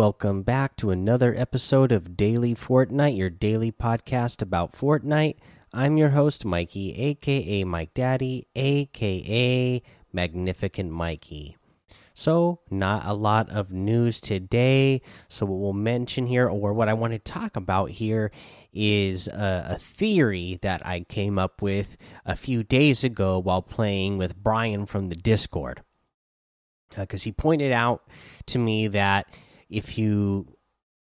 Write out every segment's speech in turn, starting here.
Welcome back to another episode of Daily Fortnite, your daily podcast about Fortnite. I'm your host, Mikey, aka Mike Daddy, aka Magnificent Mikey. So, not a lot of news today. So, what we'll mention here, or what I want to talk about here, is a, a theory that I came up with a few days ago while playing with Brian from the Discord. Because uh, he pointed out to me that if you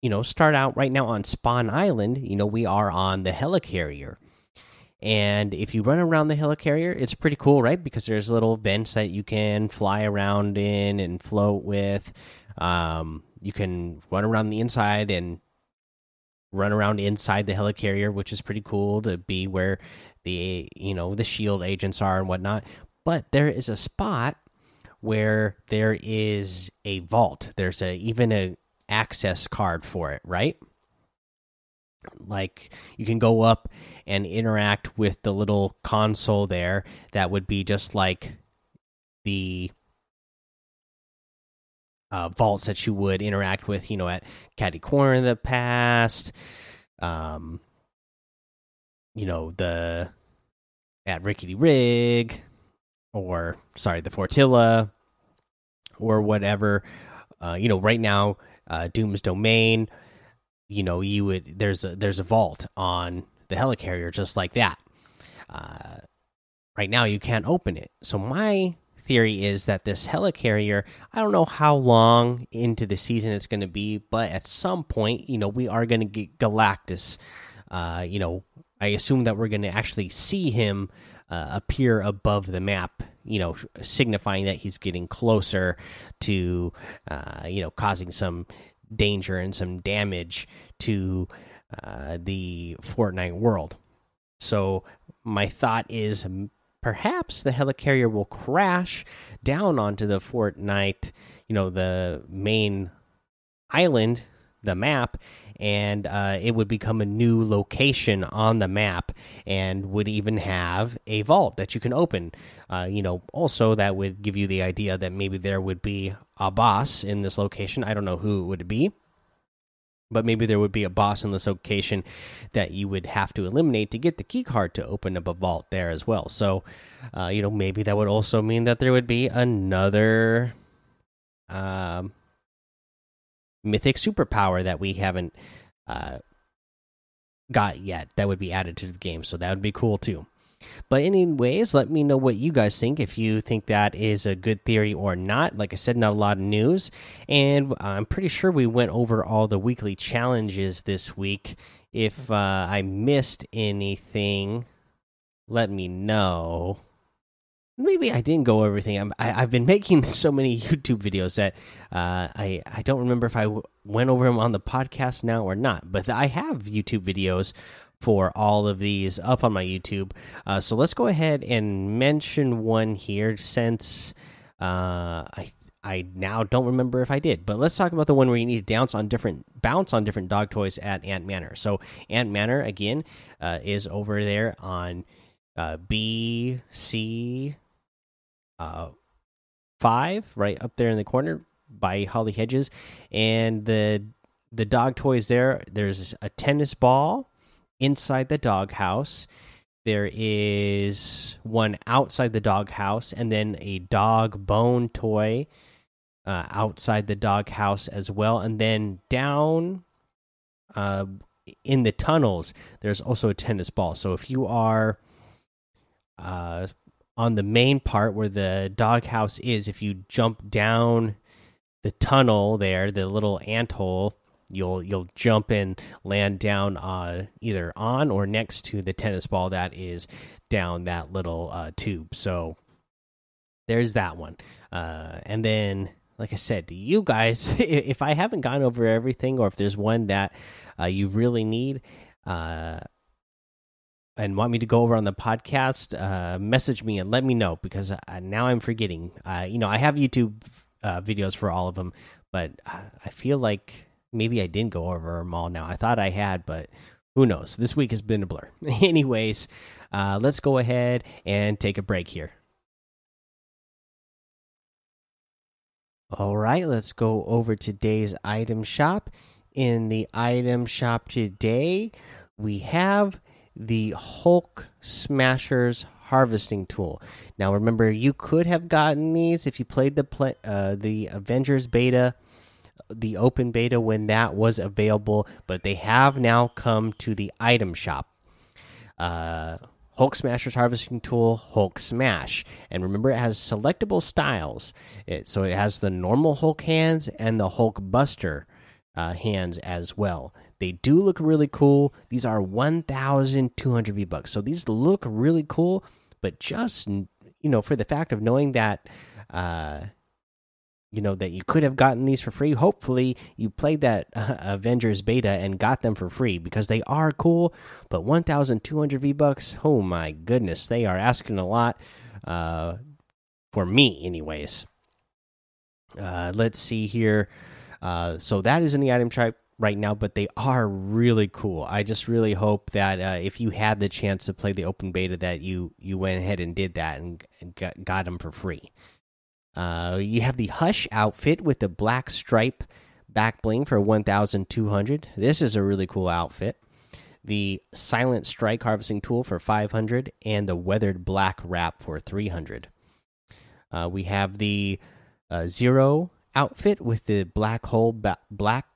you know start out right now on Spawn Island, you know we are on the helicarrier. And if you run around the helicarrier, it's pretty cool, right? Because there's little vents that you can fly around in and float with. Um, you can run around the inside and run around inside the helicarrier, which is pretty cool to be where the you know the shield agents are and whatnot. But there is a spot where there is a vault. There's a even a access card for it, right? Like you can go up and interact with the little console there. That would be just like the uh, vaults that you would interact with, you know, at Catty Corner in the past. Um, you know, the at Rickety Rig, or sorry, the Fortilla, or whatever. Uh, you know, right now, uh, Doom's Domain. You know, you would there's a there's a vault on the helicarrier just like that. Uh, right now, you can't open it. So my theory is that this helicarrier, I don't know how long into the season it's going to be, but at some point, you know, we are going to get Galactus. Uh, you know, I assume that we're going to actually see him uh, appear above the map you know signifying that he's getting closer to uh, you know causing some danger and some damage to uh, the Fortnite world. So my thought is perhaps the helicarrier will crash down onto the Fortnite, you know, the main island, the map, and uh, it would become a new location on the map and would even have a vault that you can open. Uh, you know, also that would give you the idea that maybe there would be a boss in this location. I don't know who it would be. But maybe there would be a boss in this location that you would have to eliminate to get the key card to open up a vault there as well. So, uh, you know, maybe that would also mean that there would be another um, mythic superpower that we haven't uh, got yet that would be added to the game. So that would be cool too. But anyways, let me know what you guys think if you think that is a good theory or not. Like I said, not a lot of news, and I'm pretty sure we went over all the weekly challenges this week. If uh, I missed anything, let me know maybe I didn't go over everything. I'm, I, have been making so many YouTube videos that uh, I I don't remember if I went over them on the podcast now or not. But I have YouTube videos for all of these up on my YouTube. Uh, so let's go ahead and mention one here since uh, I I now don't remember if I did. But let's talk about the one where you need to bounce on different bounce on different dog toys at Ant Manor. So Ant Manor again uh, is over there on. Uh, B C uh, five right up there in the corner by Holly Hedges, and the the dog toys there. There's a tennis ball inside the dog house. There is one outside the dog house, and then a dog bone toy uh, outside the dog house as well. And then down uh, in the tunnels, there's also a tennis ball. So if you are uh, on the main part where the doghouse is, if you jump down the tunnel there, the little ant hole, you'll you'll jump and land down uh, either on or next to the tennis ball that is down that little uh, tube. So there's that one. Uh, and then, like I said, to you guys, if I haven't gone over everything, or if there's one that uh, you really need, uh, and want me to go over on the podcast, uh, message me and let me know because uh, now I'm forgetting. Uh, you know, I have YouTube uh, videos for all of them, but uh, I feel like maybe I didn't go over them all now. I thought I had, but who knows? This week has been a blur. Anyways, uh, let's go ahead and take a break here. All right, let's go over today's item shop. In the item shop today, we have the Hulk Smashers harvesting tool. Now, remember, you could have gotten these if you played the play, uh, the Avengers beta, the open beta when that was available, but they have now come to the item shop. Uh, Hulk Smasher's harvesting tool, Hulk Smash, and remember it has selectable styles. It, so it has the normal Hulk hands and the Hulk Buster uh, hands as well. They do look really cool. These are 1,200 V bucks. So these look really cool, but just you know, for the fact of knowing that, uh, you know, that you could have gotten these for free. Hopefully, you played that uh, Avengers beta and got them for free because they are cool. But 1,200 V bucks. Oh my goodness, they are asking a lot. Uh, for me, anyways. Uh, let's see here. Uh, so that is in the item shop right now, but they are really cool. I just really hope that uh, if you had the chance to play the open beta, that you you went ahead and did that and, and got, got them for free. Uh, you have the Hush outfit with the black stripe back bling for 1,200. This is a really cool outfit. The Silent Strike harvesting tool for 500 and the Weathered Black wrap for 300. Uh, we have the uh, Zero outfit with the black hole black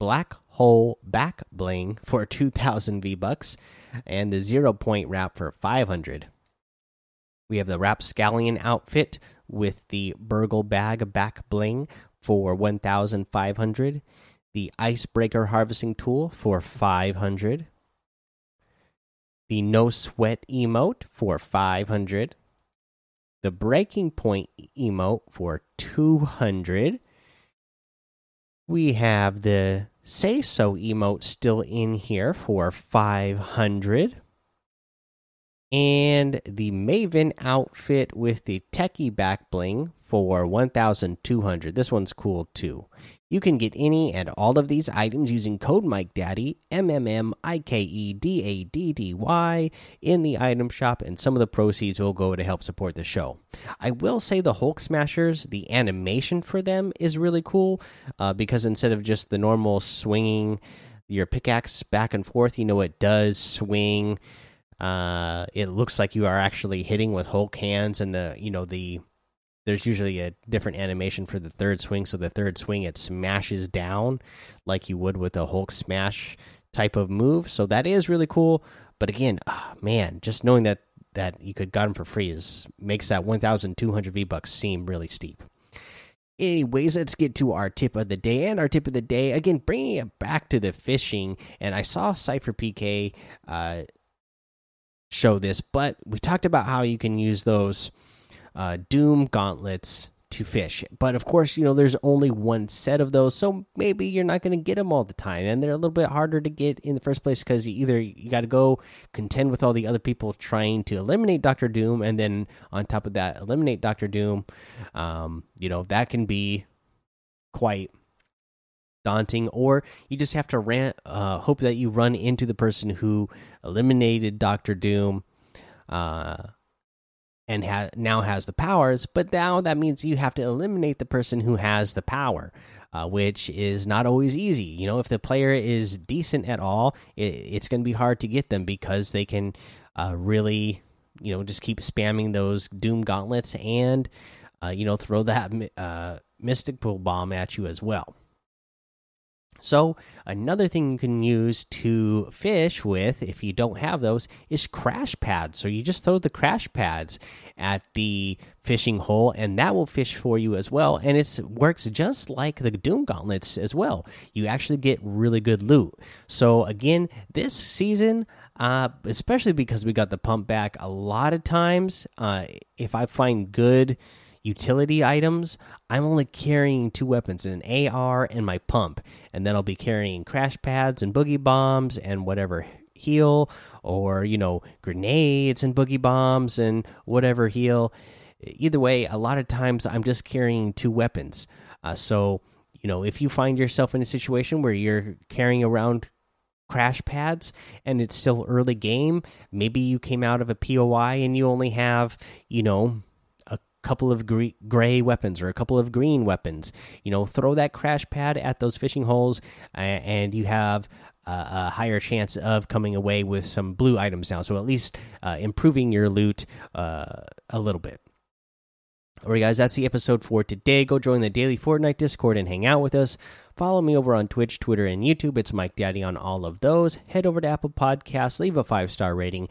black hole back bling for 2000 V bucks and the zero point wrap for 500. We have the Rapscallion outfit with the Burgle bag back bling for 1500, the Icebreaker harvesting tool for 500, the No Sweat emote for 500, the Breaking Point emote for 200. We have the Say So emote still in here for 500. And the Maven outfit with the Techie back bling for 1200. This one's cool too. You can get any and all of these items using code Mike MikeDaddy, M M M I K E D A D D Y, in the item shop, and some of the proceeds will go to help support the show. I will say the Hulk Smashers, the animation for them is really cool uh, because instead of just the normal swinging your pickaxe back and forth, you know, it does swing. Uh, it looks like you are actually hitting with Hulk hands, and the you know the there's usually a different animation for the third swing. So the third swing it smashes down like you would with a Hulk smash type of move. So that is really cool. But again, oh, man, just knowing that that you could got him for free is makes that 1,200 V bucks seem really steep. Anyways, let's get to our tip of the day. And our tip of the day, again, bringing it back to the fishing. And I saw Cypher PK uh, show this, but we talked about how you can use those uh, Doom gauntlets to fish. But of course, you know, there's only one set of those, so maybe you're not going to get them all the time. And they're a little bit harder to get in the first place because either you got to go contend with all the other people trying to eliminate Doctor Doom, and then on top of that, eliminate Doctor Doom. Um, you know, that can be quite daunting or you just have to rant, uh, hope that you run into the person who eliminated Doctor Doom uh, and ha now has the powers, but now that means you have to eliminate the person who has the power. Uh, which is not always easy. You know, if the player is decent at all, it, it's going to be hard to get them because they can uh, really, you know, just keep spamming those Doom gauntlets and, uh, you know, throw that uh, Mystical Bomb at you as well. So, another thing you can use to fish with, if you don't have those, is crash pads. So, you just throw the crash pads at the fishing hole, and that will fish for you as well. And it works just like the Doom Gauntlets as well. You actually get really good loot. So, again, this season, uh, especially because we got the pump back, a lot of times, uh, if I find good utility items, I'm only carrying two weapons an AR and my pump. And then I'll be carrying crash pads and boogie bombs and whatever heal or, you know, grenades and boogie bombs and whatever heal. Either way, a lot of times I'm just carrying two weapons. Uh, so, you know, if you find yourself in a situation where you're carrying around crash pads and it's still early game maybe you came out of a poi and you only have you know couple of gray weapons or a couple of green weapons. You know, throw that crash pad at those fishing holes, and you have a higher chance of coming away with some blue items now. So at least uh, improving your loot uh, a little bit. All right, guys, that's the episode for today. Go join the daily Fortnite Discord and hang out with us. Follow me over on Twitch, Twitter, and YouTube. It's Mike Daddy on all of those. Head over to Apple Podcasts, leave a five star rating